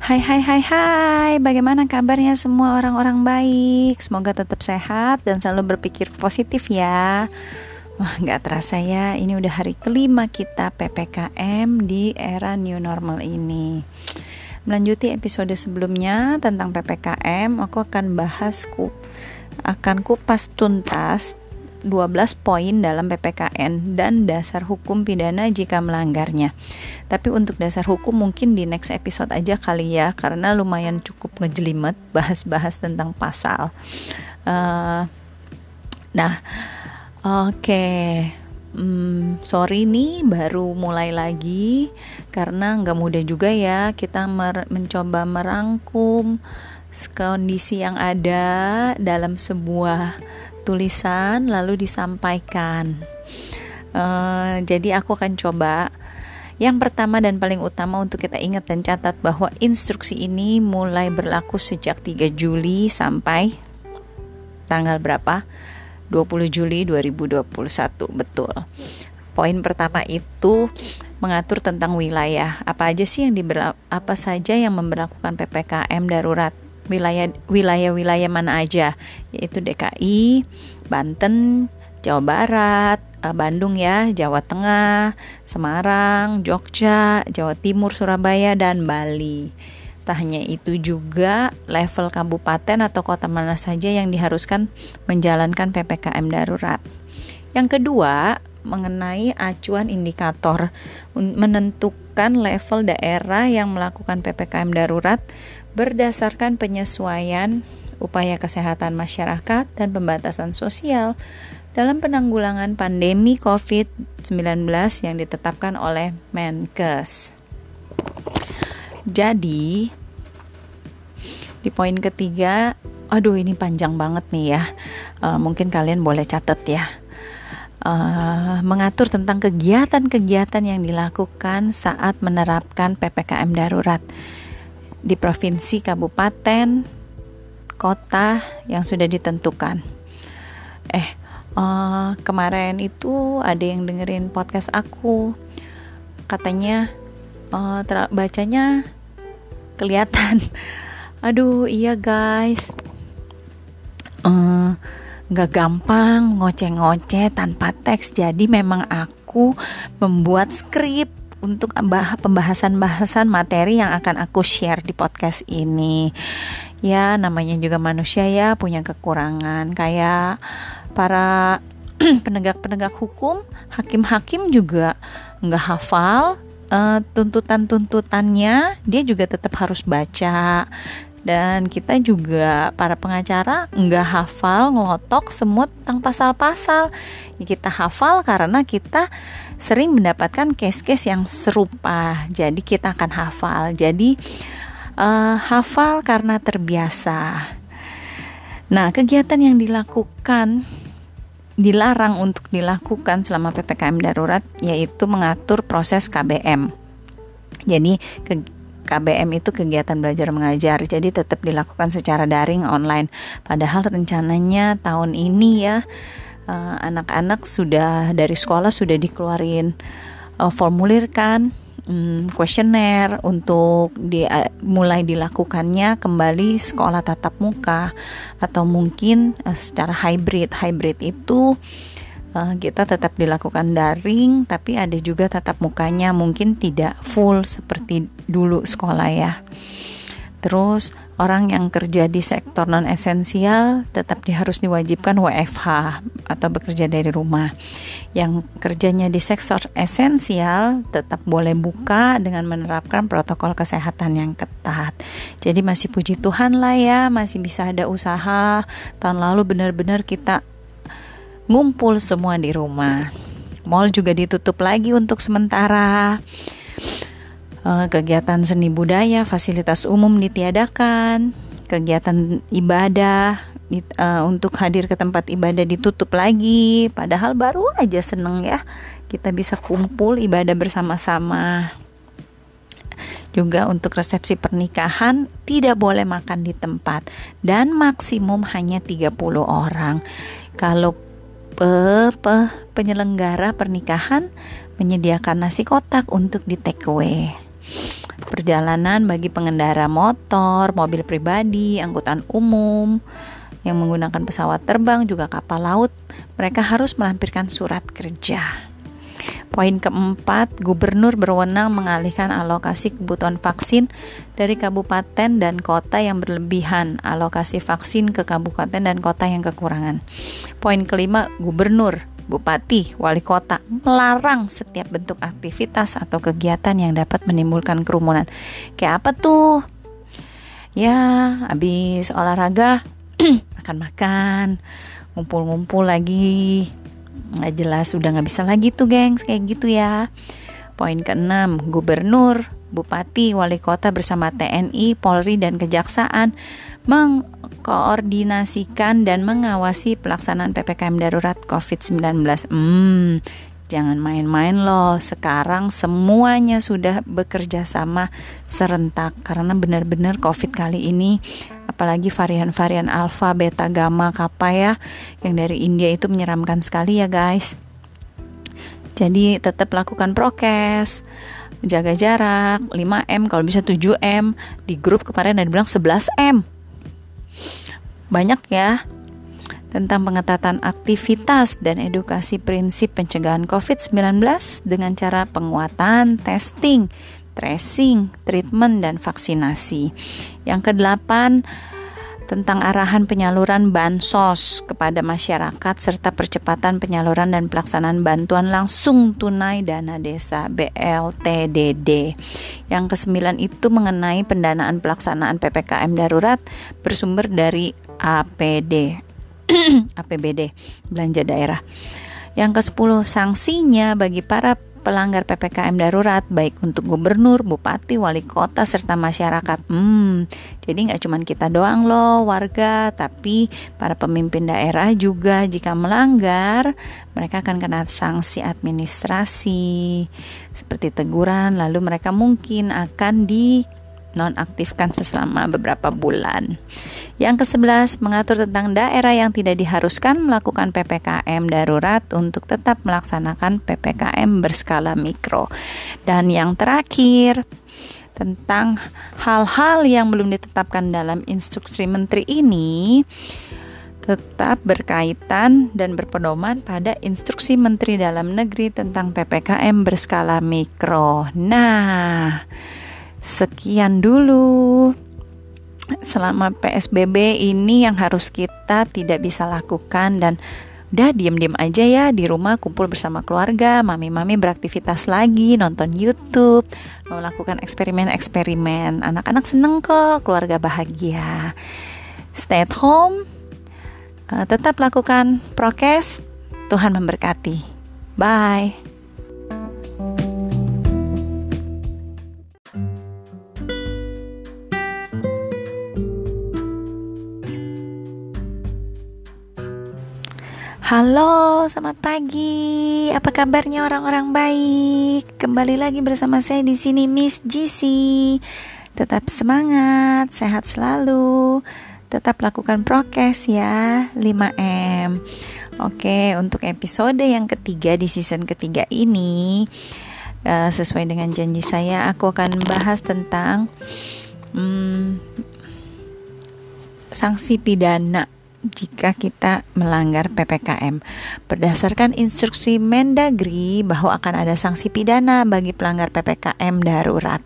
Hai hai hai hai. Bagaimana kabarnya semua orang-orang baik? Semoga tetap sehat dan selalu berpikir positif ya. Wah gak terasa ya Ini udah hari kelima kita PPKM di era new normal ini. Melanjuti episode sebelumnya tentang PPKM Aku akan bahas ku akan kupas tuntas 12 poin dalam PPKN dan dasar hukum pidana jika melanggarnya. Tapi untuk dasar hukum mungkin di next episode aja kali ya karena lumayan cukup ngejelimet bahas-bahas tentang pasal. Uh, nah, oke. Okay. Hmm, sorry nih baru mulai lagi karena nggak mudah juga ya kita mer mencoba merangkum kondisi yang ada dalam sebuah tulisan lalu disampaikan. Uh, jadi aku akan coba yang pertama dan paling utama untuk kita ingat dan catat bahwa instruksi ini mulai berlaku sejak 3 Juli sampai tanggal berapa? 20 Juli 2021. Betul. Poin pertama itu mengatur tentang wilayah. Apa aja sih yang diberla apa saja yang memperlakukan PPKM darurat? Wilayah wilayah-wilayah mana aja yaitu DKI, Banten, Jawa Barat, eh, Bandung ya, Jawa Tengah, Semarang, Jogja, Jawa Timur, Surabaya dan Bali. Tak hanya itu juga level kabupaten atau kota mana saja yang diharuskan menjalankan PPKM darurat. Yang kedua, mengenai acuan indikator menentukan level daerah yang melakukan PPKM darurat berdasarkan penyesuaian upaya kesehatan masyarakat dan pembatasan sosial dalam penanggulangan pandemi COVID-19 yang ditetapkan oleh Menkes. Jadi, di poin ketiga, aduh ini panjang banget nih ya. Uh, mungkin kalian boleh catat ya. Uh, mengatur tentang kegiatan-kegiatan yang dilakukan saat menerapkan PPKM darurat di provinsi, kabupaten, kota yang sudah ditentukan. Eh, uh, kemarin itu ada yang dengerin podcast aku, katanya uh, bacanya kelihatan. Aduh, iya guys, uh, nggak gampang ngoceh-ngoceh tanpa teks. Jadi memang aku membuat skrip untuk pembahasan-bahasan materi yang akan aku share di podcast ini. Ya, namanya juga manusia ya, punya kekurangan. Kayak para penegak-penegak hukum, hakim-hakim juga nggak hafal uh, tuntutan-tuntutannya, dia juga tetap harus baca. Dan kita juga para pengacara nggak hafal ngelotok semua tentang pasal-pasal. Kita hafal karena kita sering mendapatkan case-case yang serupa. Jadi kita akan hafal. Jadi uh, hafal karena terbiasa. Nah kegiatan yang dilakukan dilarang untuk dilakukan selama ppkm darurat yaitu mengatur proses KBM jadi ke KBM itu kegiatan belajar mengajar, jadi tetap dilakukan secara daring online. Padahal rencananya tahun ini ya anak-anak uh, sudah dari sekolah sudah dikeluarin uh, formulir kan kuesioner um, untuk di, uh, mulai dilakukannya kembali sekolah tatap muka atau mungkin uh, secara hybrid. Hybrid itu uh, kita tetap dilakukan daring tapi ada juga tatap mukanya mungkin tidak full seperti dulu sekolah ya terus orang yang kerja di sektor non esensial tetap di, harus diwajibkan WFH atau bekerja dari rumah yang kerjanya di sektor esensial tetap boleh buka dengan menerapkan protokol kesehatan yang ketat jadi masih puji Tuhan lah ya masih bisa ada usaha tahun lalu benar-benar kita ngumpul semua di rumah. Mall juga ditutup lagi untuk sementara. Eh, kegiatan seni budaya, fasilitas umum ditiadakan, kegiatan ibadah uh, untuk hadir ke tempat ibadah ditutup lagi. Padahal baru aja seneng ya kita bisa kumpul ibadah bersama-sama. Juga untuk resepsi pernikahan tidak boleh makan di tempat dan maksimum hanya 30 orang. Kalau pe, pe, penyelenggara pernikahan menyediakan nasi kotak untuk di take away. Perjalanan bagi pengendara motor, mobil pribadi, angkutan umum yang menggunakan pesawat terbang juga kapal laut, mereka harus melampirkan surat kerja. Poin keempat, gubernur berwenang mengalihkan alokasi kebutuhan vaksin dari kabupaten dan kota yang berlebihan, alokasi vaksin ke kabupaten dan kota yang kekurangan. Poin kelima, gubernur, bupati, wali kota melarang setiap bentuk aktivitas atau kegiatan yang dapat menimbulkan kerumunan. Kayak apa tuh? Ya, habis olahraga makan makan ngumpul-ngumpul lagi nggak jelas udah nggak bisa lagi tuh gengs kayak gitu ya poin keenam gubernur bupati wali kota bersama TNI Polri dan kejaksaan mengkoordinasikan dan mengawasi pelaksanaan PPKM darurat COVID-19 hmm Jangan main-main loh. Sekarang semuanya sudah bekerja sama serentak karena benar-benar Covid kali ini apalagi varian-varian alfa, beta, gamma, kappa ya yang dari India itu menyeramkan sekali ya guys. Jadi tetap lakukan prokes, jaga jarak, 5M kalau bisa 7M. Di grup kemarin ada bilang 11M. Banyak ya tentang pengetatan aktivitas dan edukasi prinsip pencegahan COVID-19 dengan cara penguatan, testing, tracing, treatment, dan vaksinasi. Yang kedelapan, tentang arahan penyaluran bansos kepada masyarakat serta percepatan penyaluran dan pelaksanaan bantuan langsung tunai dana desa BLTDD. Yang kesembilan itu mengenai pendanaan pelaksanaan PPKM darurat bersumber dari APD APBD belanja daerah. Yang ke-10 sanksinya bagi para pelanggar PPKM darurat baik untuk gubernur, bupati, wali kota serta masyarakat. Hmm, jadi nggak cuma kita doang loh warga, tapi para pemimpin daerah juga jika melanggar mereka akan kena sanksi administrasi seperti teguran, lalu mereka mungkin akan di nonaktifkan selama beberapa bulan. Yang ke-11 mengatur tentang daerah yang tidak diharuskan melakukan PPKM darurat untuk tetap melaksanakan PPKM berskala mikro. Dan yang terakhir tentang hal-hal yang belum ditetapkan dalam instruksi menteri ini tetap berkaitan dan berpedoman pada instruksi Menteri Dalam Negeri tentang PPKM berskala mikro. Nah, Sekian dulu. Selama PSBB ini yang harus kita tidak bisa lakukan dan udah diem-diem aja ya di rumah kumpul bersama keluarga, mami-mami beraktivitas lagi, nonton YouTube, melakukan eksperimen-eksperimen. Anak-anak seneng kok, keluarga bahagia. Stay at home, uh, tetap lakukan prokes. Tuhan memberkati. Bye. Halo, selamat pagi. Apa kabarnya orang-orang baik? Kembali lagi bersama saya di sini Miss GC. Tetap semangat, sehat selalu. Tetap lakukan prokes ya, 5M. Oke, untuk episode yang ketiga di season ketiga ini uh, sesuai dengan janji saya aku akan bahas tentang hmm, sanksi pidana jika kita melanggar PPKM. Berdasarkan instruksi Mendagri bahwa akan ada sanksi pidana bagi pelanggar PPKM darurat.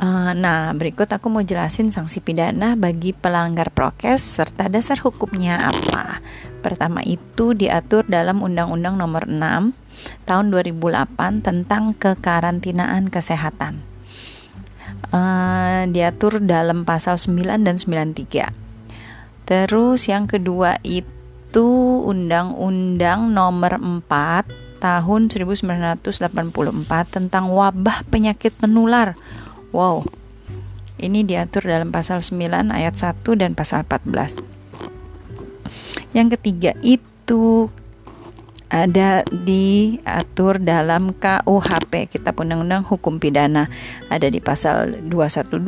Uh, nah, berikut aku mau jelasin sanksi pidana bagi pelanggar prokes serta dasar hukumnya apa. Pertama itu diatur dalam Undang-Undang Nomor 6 Tahun 2008 tentang kekarantinaan kesehatan. Uh, diatur dalam pasal 9 dan 93 Terus yang kedua itu Undang-Undang Nomor 4 Tahun 1984 tentang wabah penyakit menular. Wow. Ini diatur dalam pasal 9 ayat 1 dan pasal 14. Yang ketiga itu ada diatur dalam KUHP Kitab Undang-Undang Hukum Pidana ada di pasal 212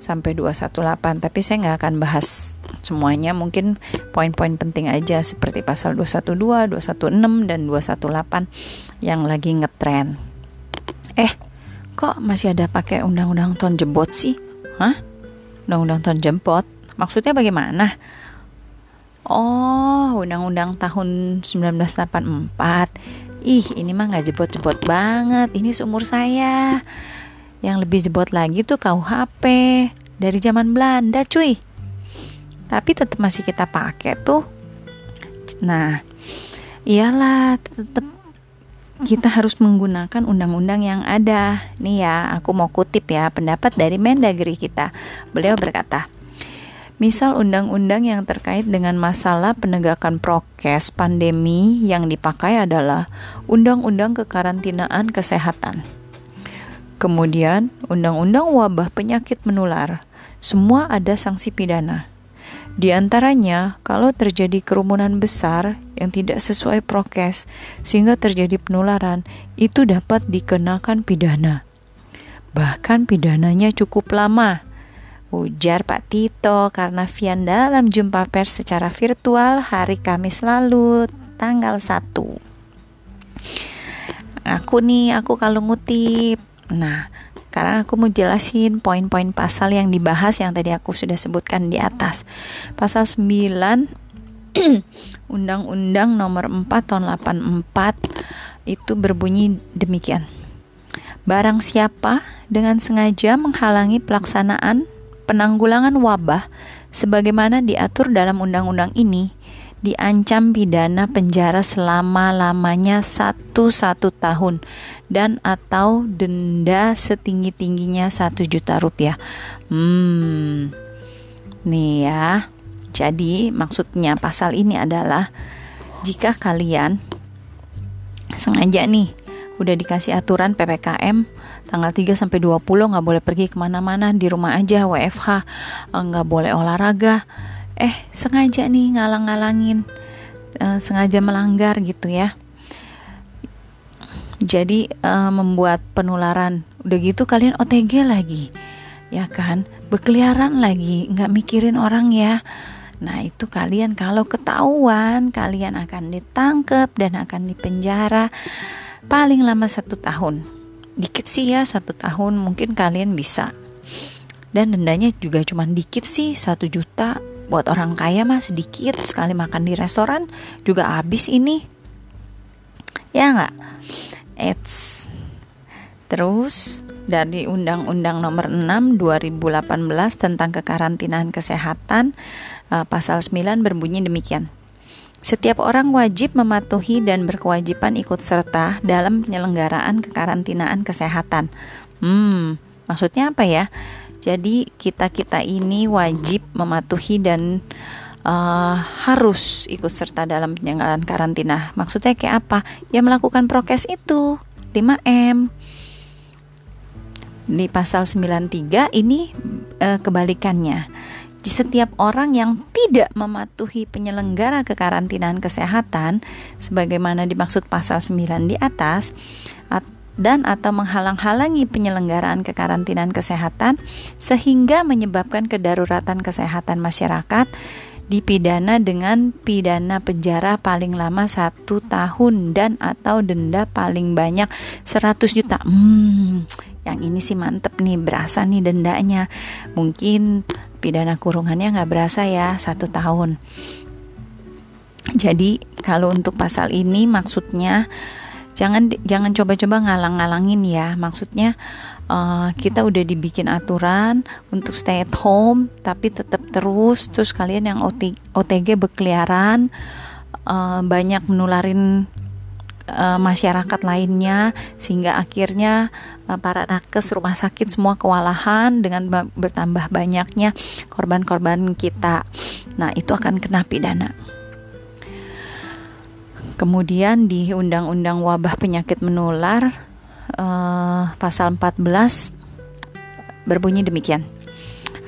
sampai 218 tapi saya nggak akan bahas semuanya mungkin poin-poin penting aja seperti pasal 212, 216 dan 218 yang lagi ngetren. Eh, kok masih ada pakai undang-undang ton jebot sih? Hah? Undang-undang ton jebot? Maksudnya bagaimana? Oh, undang-undang tahun 1984. Ih, ini mah nggak jebot-jebot banget. Ini seumur saya. Yang lebih jebot lagi tuh KUHP dari zaman Belanda, cuy. Tapi tetap masih kita pakai tuh. Nah, iyalah tetap kita harus menggunakan undang-undang yang ada. Nih ya, aku mau kutip ya pendapat dari Mendagri kita. Beliau berkata, Misal undang-undang yang terkait dengan masalah penegakan prokes pandemi yang dipakai adalah Undang-Undang Kekarantinaan Kesehatan. Kemudian, Undang-Undang Wabah Penyakit Menular. Semua ada sanksi pidana. Di antaranya, kalau terjadi kerumunan besar yang tidak sesuai prokes sehingga terjadi penularan, itu dapat dikenakan pidana. Bahkan pidananya cukup lama. Ujar Pak Tito karena Vian dalam jumpa pers secara virtual hari Kamis lalu, tanggal 1. Aku nih, aku kalau ngutip. Nah, karena aku mau jelasin poin-poin pasal yang dibahas yang tadi aku sudah sebutkan di atas. Pasal 9 Undang-Undang nomor 4 tahun 84 itu berbunyi demikian. Barang siapa dengan sengaja menghalangi pelaksanaan penanggulangan wabah sebagaimana diatur dalam undang-undang ini diancam pidana penjara selama-lamanya satu satu tahun dan atau denda setinggi-tingginya satu juta rupiah. Hmm, nih ya. Jadi maksudnya pasal ini adalah jika kalian sengaja nih udah dikasih aturan PPKM tanggal 3 sampai 20 nggak boleh pergi ke mana-mana di rumah aja WFH nggak boleh olahraga eh sengaja nih ngalang-ngalangin uh, sengaja melanggar gitu ya. Jadi uh, membuat penularan. Udah gitu kalian OTG lagi ya kan? Berkeliaran lagi nggak mikirin orang ya. Nah itu kalian kalau ketahuan kalian akan ditangkap dan akan dipenjara paling lama satu tahun. Dikit sih ya satu tahun mungkin kalian bisa. Dan dendanya juga cuma dikit sih satu juta buat orang kaya mah sedikit sekali makan di restoran juga habis ini ya nggak it's terus dari Undang-Undang Nomor 6 2018 tentang kekarantinaan kesehatan uh, pasal 9 berbunyi demikian. Setiap orang wajib mematuhi dan berkewajiban ikut serta dalam penyelenggaraan kekarantinaan kesehatan. Hmm, maksudnya apa ya? Jadi kita-kita ini wajib mematuhi dan uh, harus ikut serta dalam penyelenggaraan karantina. Maksudnya kayak apa? Ya melakukan prokes itu 5M. Di pasal 93 ini uh, kebalikannya. Di setiap orang yang tidak mematuhi penyelenggara kekarantinaan kesehatan sebagaimana dimaksud pasal 9 di atas dan atau menghalang-halangi penyelenggaraan kekarantinaan kesehatan sehingga menyebabkan kedaruratan kesehatan masyarakat dipidana dengan pidana penjara paling lama satu tahun dan atau denda paling banyak 100 juta. Hmm, yang ini sih mantep nih, berasa nih dendanya. Mungkin pidana kurungannya nggak berasa ya satu tahun. Jadi kalau untuk pasal ini maksudnya jangan jangan coba-coba ngalang-ngalangin ya. Maksudnya uh, kita udah dibikin aturan untuk stay at home tapi tetap terus. Terus kalian yang OTG berkeliaran uh, banyak menularin uh, masyarakat lainnya sehingga akhirnya para nakes rumah sakit semua kewalahan dengan bertambah banyaknya korban-korban kita. Nah itu akan kena pidana Kemudian di Undang-Undang Wabah Penyakit Menular uh, pasal 14 berbunyi demikian.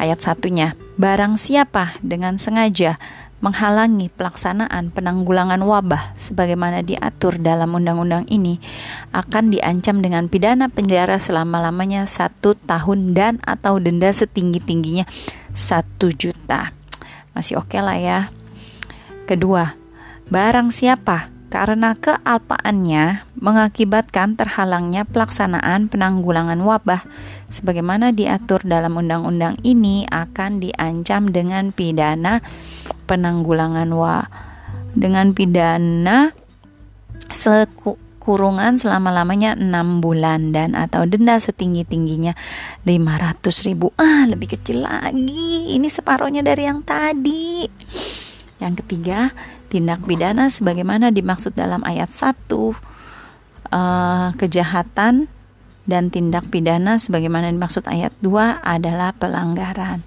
Ayat satunya, barang siapa dengan sengaja menghalangi pelaksanaan penanggulangan wabah sebagaimana diatur dalam undang-undang ini akan diancam dengan pidana penjara selama-lamanya satu tahun dan atau denda setinggi-tingginya satu juta. Masih oke okay lah ya. Kedua, barang siapa karena kealpaannya mengakibatkan terhalangnya pelaksanaan penanggulangan wabah sebagaimana diatur dalam undang-undang ini akan diancam dengan pidana penanggulangan wa dengan pidana sekurungan selama-lamanya 6 bulan dan atau denda setinggi-tingginya 500 ribu. Ah lebih kecil lagi. Ini separohnya dari yang tadi. Yang ketiga tindak pidana sebagaimana dimaksud dalam ayat 1 uh, eh, kejahatan dan tindak pidana sebagaimana dimaksud ayat 2 adalah pelanggaran.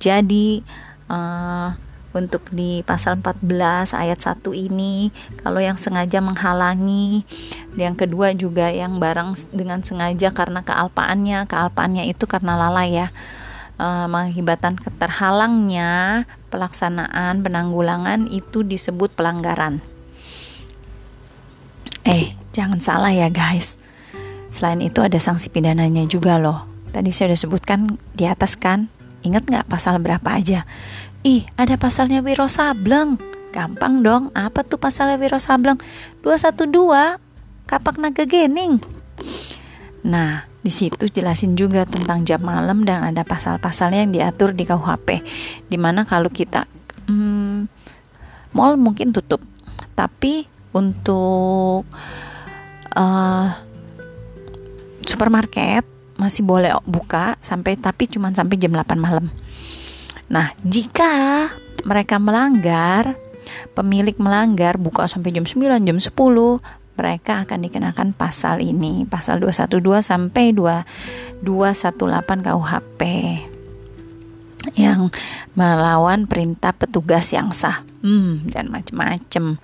Jadi uh, untuk di pasal 14 ayat 1 ini kalau yang sengaja menghalangi yang kedua juga yang barang dengan sengaja karena kealpaannya kealpaannya itu karena lalai ya uh, mengakibatkan keterhalangnya pelaksanaan penanggulangan itu disebut pelanggaran eh jangan salah ya guys selain itu ada sanksi pidananya juga loh tadi saya udah sebutkan di atas kan ingat nggak pasal berapa aja Ih, ada pasalnya Wiro Sableng. Gampang dong, apa tuh pasalnya Wiro Sableng? 212, kapak naga gening. Nah, di situ jelasin juga tentang jam malam dan ada pasal-pasalnya yang diatur di KUHP. Di mana kalau kita hmm, mall mungkin tutup, tapi untuk uh, supermarket masih boleh buka sampai tapi cuma sampai jam 8 malam. Nah, jika mereka melanggar, pemilik melanggar buka sampai jam 9, jam 10, mereka akan dikenakan pasal ini, pasal 212 sampai 2218 KUHP yang melawan perintah petugas yang sah. Hmm, dan macam-macam.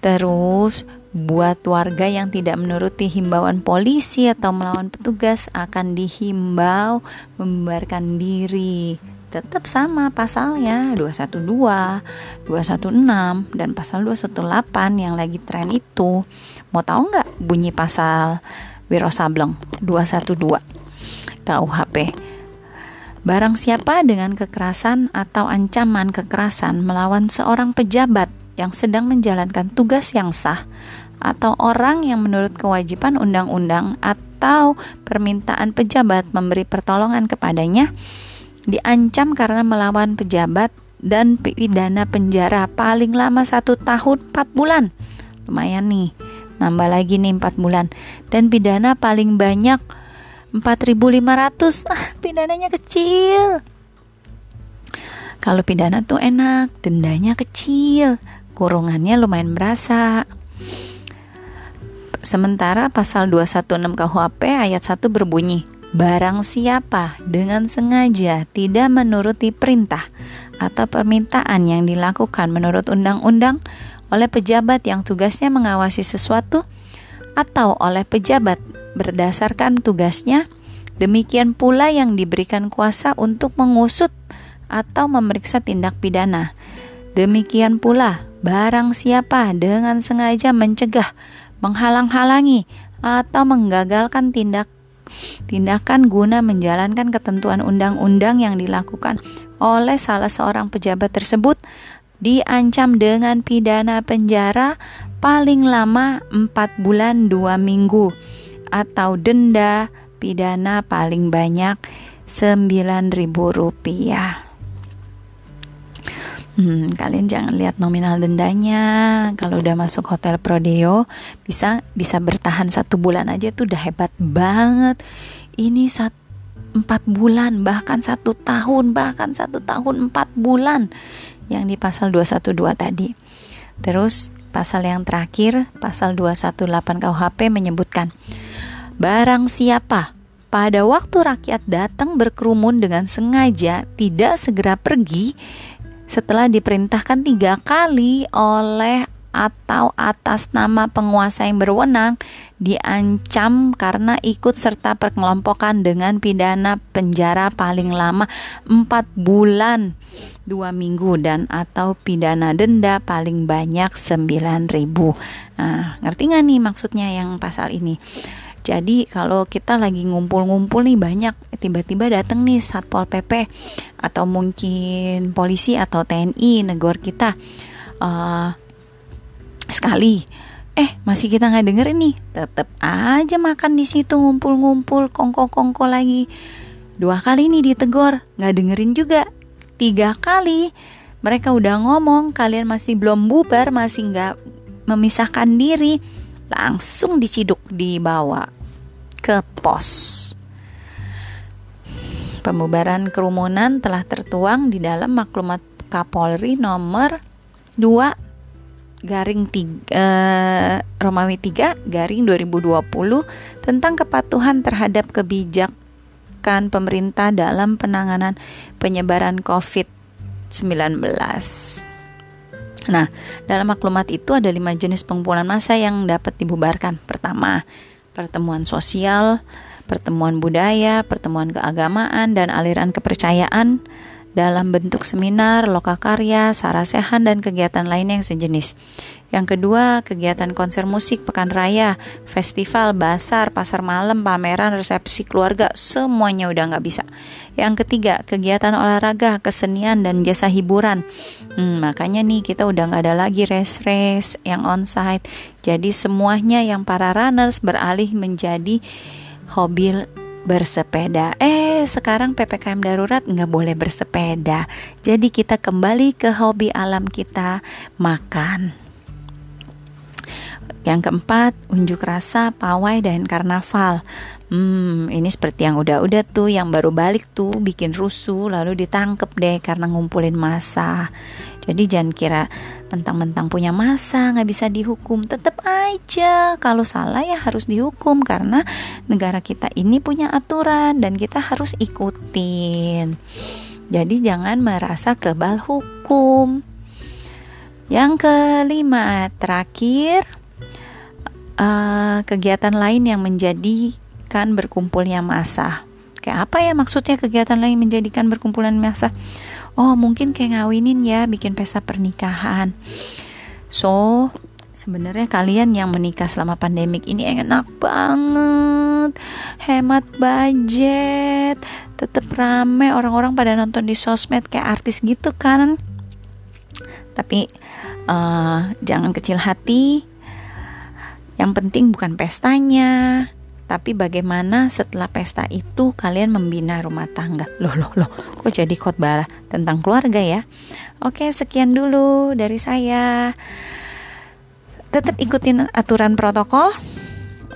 Terus buat warga yang tidak menuruti himbauan polisi atau melawan petugas akan dihimbau membubarkan diri tetap sama pasalnya 212, 216 dan pasal 218 yang lagi tren itu. Mau tahu nggak bunyi pasal Wiro Sableng 212 KUHP? Barang siapa dengan kekerasan atau ancaman kekerasan melawan seorang pejabat yang sedang menjalankan tugas yang sah atau orang yang menurut kewajiban undang-undang atau permintaan pejabat memberi pertolongan kepadanya, diancam karena melawan pejabat dan pidana penjara paling lama satu tahun 4 bulan. Lumayan nih nambah lagi nih 4 bulan. Dan pidana paling banyak 4500 ah pidananya kecil. Kalau pidana tuh enak dendanya kecil kurungannya lumayan berasa. Sementara pasal 216 KUHP ayat 1 berbunyi Barang siapa dengan sengaja tidak menuruti perintah atau permintaan yang dilakukan menurut undang-undang oleh pejabat yang tugasnya mengawasi sesuatu atau oleh pejabat berdasarkan tugasnya, demikian pula yang diberikan kuasa untuk mengusut atau memeriksa tindak pidana. Demikian pula barang siapa dengan sengaja mencegah, menghalang-halangi, atau menggagalkan tindak tindakan guna menjalankan ketentuan undang-undang yang dilakukan oleh salah seorang pejabat tersebut diancam dengan pidana penjara paling lama 4 bulan 2 minggu atau denda pidana paling banyak 9.000 rupiah. Hmm, kalian jangan lihat nominal dendanya. Kalau udah masuk hotel Prodeo, bisa bisa bertahan satu bulan aja tuh udah hebat banget. Ini saat empat bulan, bahkan satu tahun, bahkan satu tahun empat bulan yang di pasal 212 tadi. Terus pasal yang terakhir, pasal 218 KUHP menyebutkan barang siapa pada waktu rakyat datang berkerumun dengan sengaja tidak segera pergi setelah diperintahkan tiga kali oleh atau atas nama penguasa yang berwenang diancam karena ikut serta perkelompokan dengan pidana penjara paling lama 4 bulan 2 minggu dan atau pidana denda paling banyak 9000 nah, ngerti nggak nih maksudnya yang pasal ini jadi kalau kita lagi ngumpul-ngumpul nih banyak tiba-tiba datang nih satpol pp atau mungkin polisi atau TNI negor kita uh, sekali eh masih kita nggak dengerin nih tetep aja makan di situ ngumpul-ngumpul kongko-kongko lagi. Dua kali nih ditegor nggak dengerin juga. Tiga kali mereka udah ngomong kalian masih belum bubar masih nggak memisahkan diri langsung diciduk dibawa ke pos Pembubaran kerumunan telah tertuang di dalam maklumat Kapolri nomor 2 garing 3 eh, Romawi 3 garing 2020 tentang kepatuhan terhadap kebijakan pemerintah dalam penanganan penyebaran COVID-19. Nah, dalam maklumat itu ada lima jenis pengumpulan massa yang dapat dibubarkan. Pertama, pertemuan sosial, pertemuan budaya, pertemuan keagamaan, dan aliran kepercayaan dalam bentuk seminar, lokakarya, sarasehan, dan kegiatan lain yang sejenis. Yang kedua, kegiatan konser musik, pekan raya, festival, basar, pasar malam, pameran, resepsi keluarga, semuanya udah nggak bisa. Yang ketiga, kegiatan olahraga, kesenian, dan jasa hiburan. Hmm, makanya nih kita udah nggak ada lagi race-race yang onsite. Jadi semuanya yang para runners beralih menjadi hobi bersepeda. Eh, sekarang PPKM darurat nggak boleh bersepeda. Jadi kita kembali ke hobi alam kita, makan. Yang keempat, unjuk rasa, pawai, dan karnaval. Hmm, ini seperti yang udah-udah tuh, yang baru balik tuh bikin rusuh, lalu ditangkep deh karena ngumpulin masa. Jadi jangan kira mentang-mentang punya masa nggak bisa dihukum. Tetap aja kalau salah ya harus dihukum karena negara kita ini punya aturan dan kita harus ikutin. Jadi jangan merasa kebal hukum. Yang kelima, terakhir uh, kegiatan lain yang menjadikan berkumpulnya masa. Kayak apa ya maksudnya kegiatan lain menjadikan berkumpulan masa? oh mungkin kayak ngawinin ya bikin pesta pernikahan. So sebenarnya kalian yang menikah selama pandemik ini enak banget. Hemat budget. Tetap rame orang-orang pada nonton di sosmed kayak artis gitu kan. Tapi uh, jangan kecil hati yang penting bukan pestanya tapi bagaimana setelah pesta itu kalian membina rumah tangga? Loh, loh, loh, kok jadi khotbah tentang keluarga ya? Oke, sekian dulu dari saya. Tetap ikutin aturan protokol.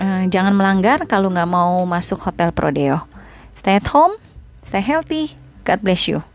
Eh, jangan melanggar kalau nggak mau masuk hotel Prodeo. Stay at home, stay healthy. God bless you.